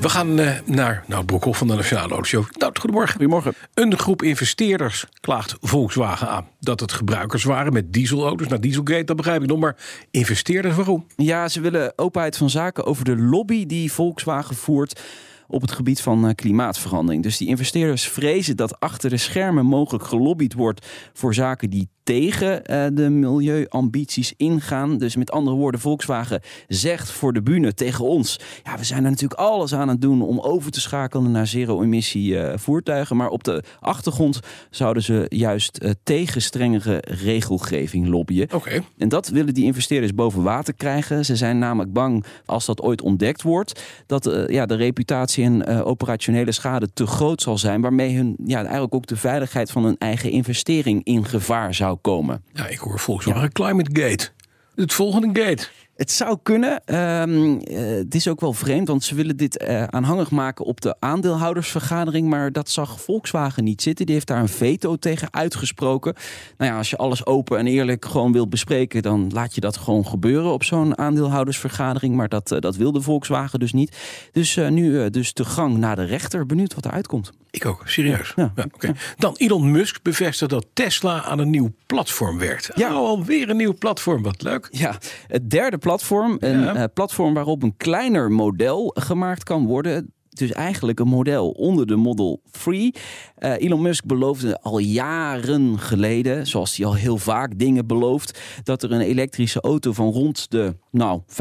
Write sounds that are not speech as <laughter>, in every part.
We gaan uh, naar nou, Broekhoff van de Nationale Autoshow. Nou, goedemorgen. Goedemorgen. Een groep investeerders klaagt Volkswagen aan dat het gebruikers waren met dieselauto's. Nou, Dieselgate, dat begrijp ik nog, maar investeerders waarom? Ja, ze willen openheid van zaken over de lobby die Volkswagen voert op het gebied van uh, klimaatverandering. Dus die investeerders vrezen dat achter de schermen mogelijk gelobbyd wordt voor zaken die tegen uh, de milieuambities ingaan. Dus met andere woorden, Volkswagen zegt voor de bühne tegen ons: ja, we zijn er natuurlijk alles aan het doen om over te schakelen naar zero-emissie uh, voertuigen. Maar op de achtergrond zouden ze juist uh, tegen strengere regelgeving lobbyen. Okay. En dat willen die investeerders boven water krijgen. Ze zijn namelijk bang als dat ooit ontdekt wordt, dat ja, de reputatie en operationele schade te groot zal zijn, waarmee hun ja, eigenlijk ook de veiligheid van hun eigen investering in gevaar zou komen. Ja, ik hoor Volkswagen ja. Climate Gate. Het volgende gate. Het zou kunnen. Um, uh, het is ook wel vreemd, want ze willen dit uh, aanhangig maken op de aandeelhoudersvergadering. Maar dat zag Volkswagen niet zitten. Die heeft daar een veto tegen uitgesproken. Nou ja, als je alles open en eerlijk gewoon wilt bespreken, dan laat je dat gewoon gebeuren op zo'n aandeelhoudersvergadering. Maar dat, uh, dat wilde Volkswagen dus niet. Dus nu dus de gang naar de rechter. Benieuwd wat eruit komt. Ik ook, serieus. Ja, ja, okay. Dan Elon Musk bevestigt dat Tesla aan een nieuw platform werkt. Ja, oh, alweer een nieuw platform, wat leuk. Ja, het derde platform. Een ja. uh, platform waarop een kleiner model gemaakt kan worden dus eigenlijk een model onder de Model 3. Uh, Elon Musk beloofde al jaren geleden, zoals hij al heel vaak dingen belooft, dat er een elektrische auto van rond de nou, 25.000,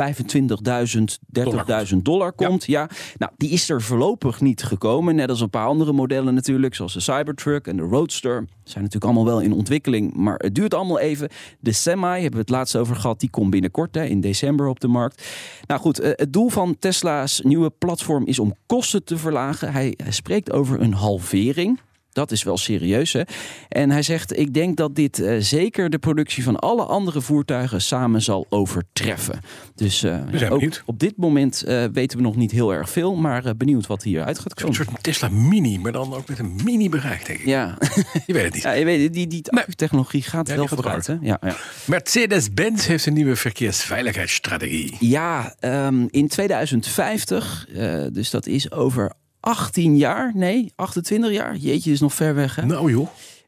30.000 dollar komt. Ja. ja. nou die is er voorlopig niet gekomen. Net als een paar andere modellen natuurlijk, zoals de Cybertruck en de Roadster. Zijn natuurlijk allemaal wel in ontwikkeling, maar het duurt allemaal even. De Semi hebben we het laatst over gehad, die komt binnenkort hè, in december op de markt. Nou goed, uh, het doel van Tesla's nieuwe platform is om kosten te verlagen. Hij, hij spreekt over een halvering. Dat is wel serieus. Hè? En hij zegt: Ik denk dat dit uh, zeker de productie van alle andere voertuigen samen zal overtreffen. Dus uh, ja, ook op dit moment uh, weten we nog niet heel erg veel, maar benieuwd wat hieruit gaat komen. Een soort Tesla Mini, maar dan ook met een mini bereik, denk ik. Ja, <laughs> je weet het niet. Ja, je weet, die die nee. technologie gaat ja, wel gaat vooruit. Hè? Ja, ja. Mercedes-Benz heeft een nieuwe verkeersveiligheidsstrategie. Ja, um, in 2050, dus dat is over 18 jaar, nee, 28 jaar. Jeetje, is nog ver weg. Hè? Nou joh.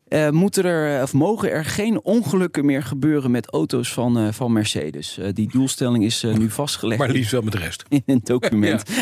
Uh, moeten er, of mogen er geen ongelukken meer gebeuren met auto's van, uh, van Mercedes? Uh, die doelstelling is nu vastgelegd. Maar liefst wel met de rest. <laughs> In een document. <laughs>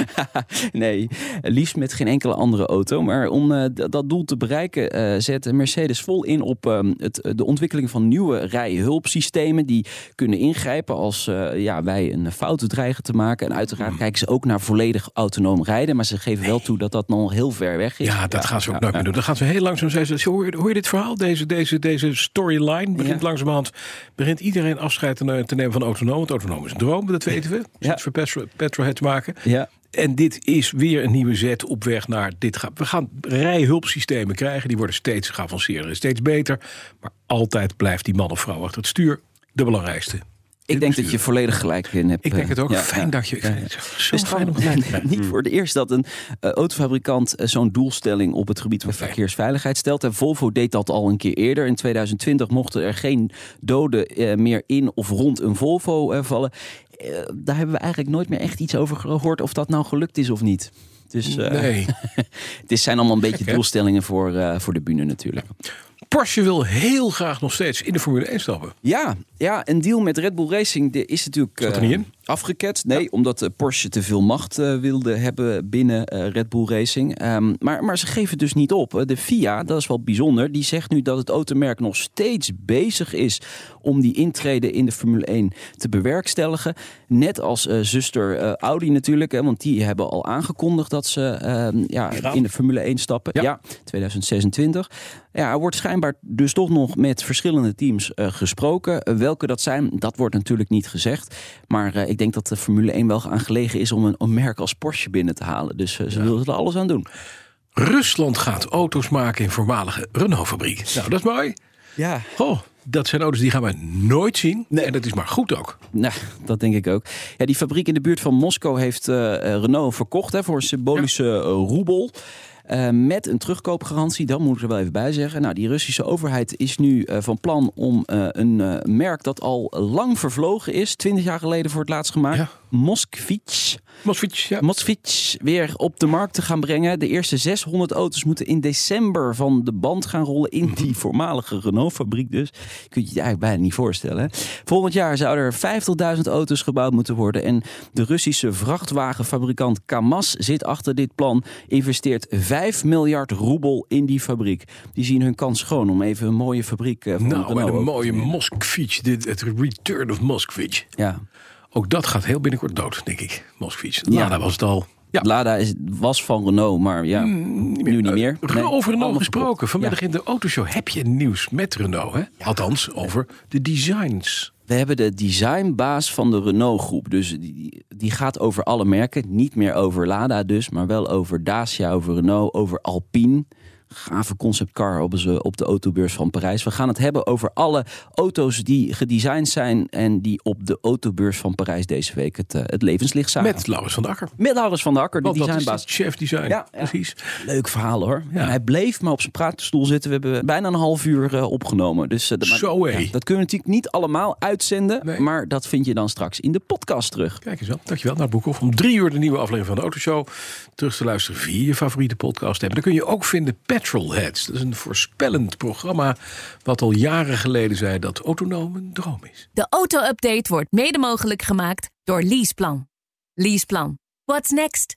Nee, liefst met geen enkele andere auto. Maar om dat doel te bereiken zet Mercedes vol in op het, de ontwikkeling van nieuwe rijhulpsystemen. Die kunnen ingrijpen als ja, wij een fout dreigen te maken. En uiteraard mm. kijken ze ook naar volledig autonoom rijden. Maar ze geven nee. wel toe dat dat nog heel ver weg is. Ja, dat ja, gaan ze ook ja, nooit meer doen. Dan gaan ze heel langzaam zeggen, hoor, hoor je dit verhaal? Deze, deze, deze storyline begint ja. langzamerhand begint iedereen afscheid te, te nemen van autonoom. Want autonoom is een droom, dat weten we. Ja. Het voor petro, petrolhead te maken. Ja. En dit is weer een nieuwe zet op weg naar dit. We gaan rijhulpsystemen krijgen. Die worden steeds geavanceerder en steeds beter. Maar altijd blijft die man of vrouw achter het stuur de belangrijkste. Ik denk dat je volledig gelijk in hebt. Ik denk het ook. Ja, fijn ja, dat je. Het zo fijn om het Niet voor de eerst dat een uh, autofabrikant uh, zo'n doelstelling op het gebied van verkeersveiligheid stelt. En Volvo deed dat al een keer eerder. In 2020 mochten er geen doden uh, meer in of rond een Volvo vallen. daar hebben we eigenlijk nooit meer echt iets over gehoord of dat nou gelukt is of niet. Dus nee. <laughs> het zijn allemaal een beetje doelstellingen voor, voor de bühne natuurlijk. Porsche wil heel graag nog steeds in de Formule 1 stappen. Ja, ja een deal met Red Bull Racing is natuurlijk Zat er niet in? Afgeketst. Nee, ja. omdat Porsche te veel macht uh, wilde hebben binnen uh, Red Bull Racing. Um, maar, maar ze geven dus niet op. De FIA, dat is wel bijzonder, die zegt nu dat het automerk nog steeds bezig is om die intrede in de Formule 1 te bewerkstelligen. Net als uh, zuster Audi natuurlijk, hè, want die hebben al aangekondigd dat ze ja, in de Formule 1 stappen. Ja, ja 2026. Ja, er wordt schijnbaar dus toch nog met verschillende teams gesproken. welke dat zijn, dat wordt natuurlijk niet gezegd. Maar ik denk dat de Formule 1 wel aangelegen is om een, een merk als Porsche binnen te halen. Dus uh, ze ja. willen er alles aan doen. Rusland gaat auto's maken in voormalige Renault-fabriek. Nou, dat is mooi. Ja. Oh, dat zijn auto's die gaan we nooit zien. Nee. En dat is maar goed ook. Nou, dat denk ik ook. Ja, die fabriek in de buurt van Moskou heeft uh, Renault verkocht hè, voor een symbolische ja. roebel. Uh, met een terugkoopgarantie, dat moet ik er wel even bij zeggen. Nou, die Russische overheid is nu uh, van plan om uh, een merk dat al lang vervlogen is, 20 jaar geleden voor het laatst gemaakt. Moskvich. Moskvich, ja. Moskvich weer op de markt te gaan brengen. De eerste 600 auto's moeten in december van de band gaan rollen in die <laughs> voormalige Renault-fabriek dus. Je kunt je je eigenlijk bijna niet voorstellen. Hè? Volgend jaar zouden er 50.000 auto's gebouwd moeten worden. En de Russische vrachtwagenfabrikant Kamaz zit achter dit plan. Investeert 5 miljard roebel in die fabriek. Die zien hun kans schoon om even een mooie fabriek uh, nou, Renault een mooie Moskvich. Het return of Moskvich. Ja. Ook dat gaat heel binnenkort dood, denk ik. Moskvich. Lada ja. was het al. Ja. Lada is, was van Renault, maar ja, mm, nu niet meer. Nee. Over Renault gesproken. Vanmiddag ja. in de autoshow heb je nieuws met Renault. Hè? Ja. Althans, over de designs. We hebben de designbaas van de Renault groep. Dus die, die gaat over alle merken. Niet meer over Lada dus, maar wel over Dacia, over Renault, over Alpine gave conceptcar op, op de autobeurs van Parijs. We gaan het hebben over alle auto's die gedesigned zijn en die op de autobeurs van Parijs deze week het, uh, het levenslicht zagen. Met Laurens van de Akker. Met Laurens van de Akker, de designbaas. chef design, ja, precies. Leuk verhaal hoor. Ja. En hij bleef maar op zijn praatstoel zitten. We hebben bijna een half uur uh, opgenomen. Dus uh, Zo ja, dat kunnen we natuurlijk niet allemaal uitzenden, nee. maar dat vind je dan straks in de podcast terug. Kijk eens wel. Dankjewel naar Boekhoff. Om drie uur de nieuwe aflevering van de Autoshow terug te luisteren via je favoriete podcast hebben. Dan kun je ook vinden Petrolheads. Dat is een voorspellend programma wat al jaren geleden zei dat autonoom een droom is. De auto-update wordt mede mogelijk gemaakt door Leaseplan. Leaseplan. What's next?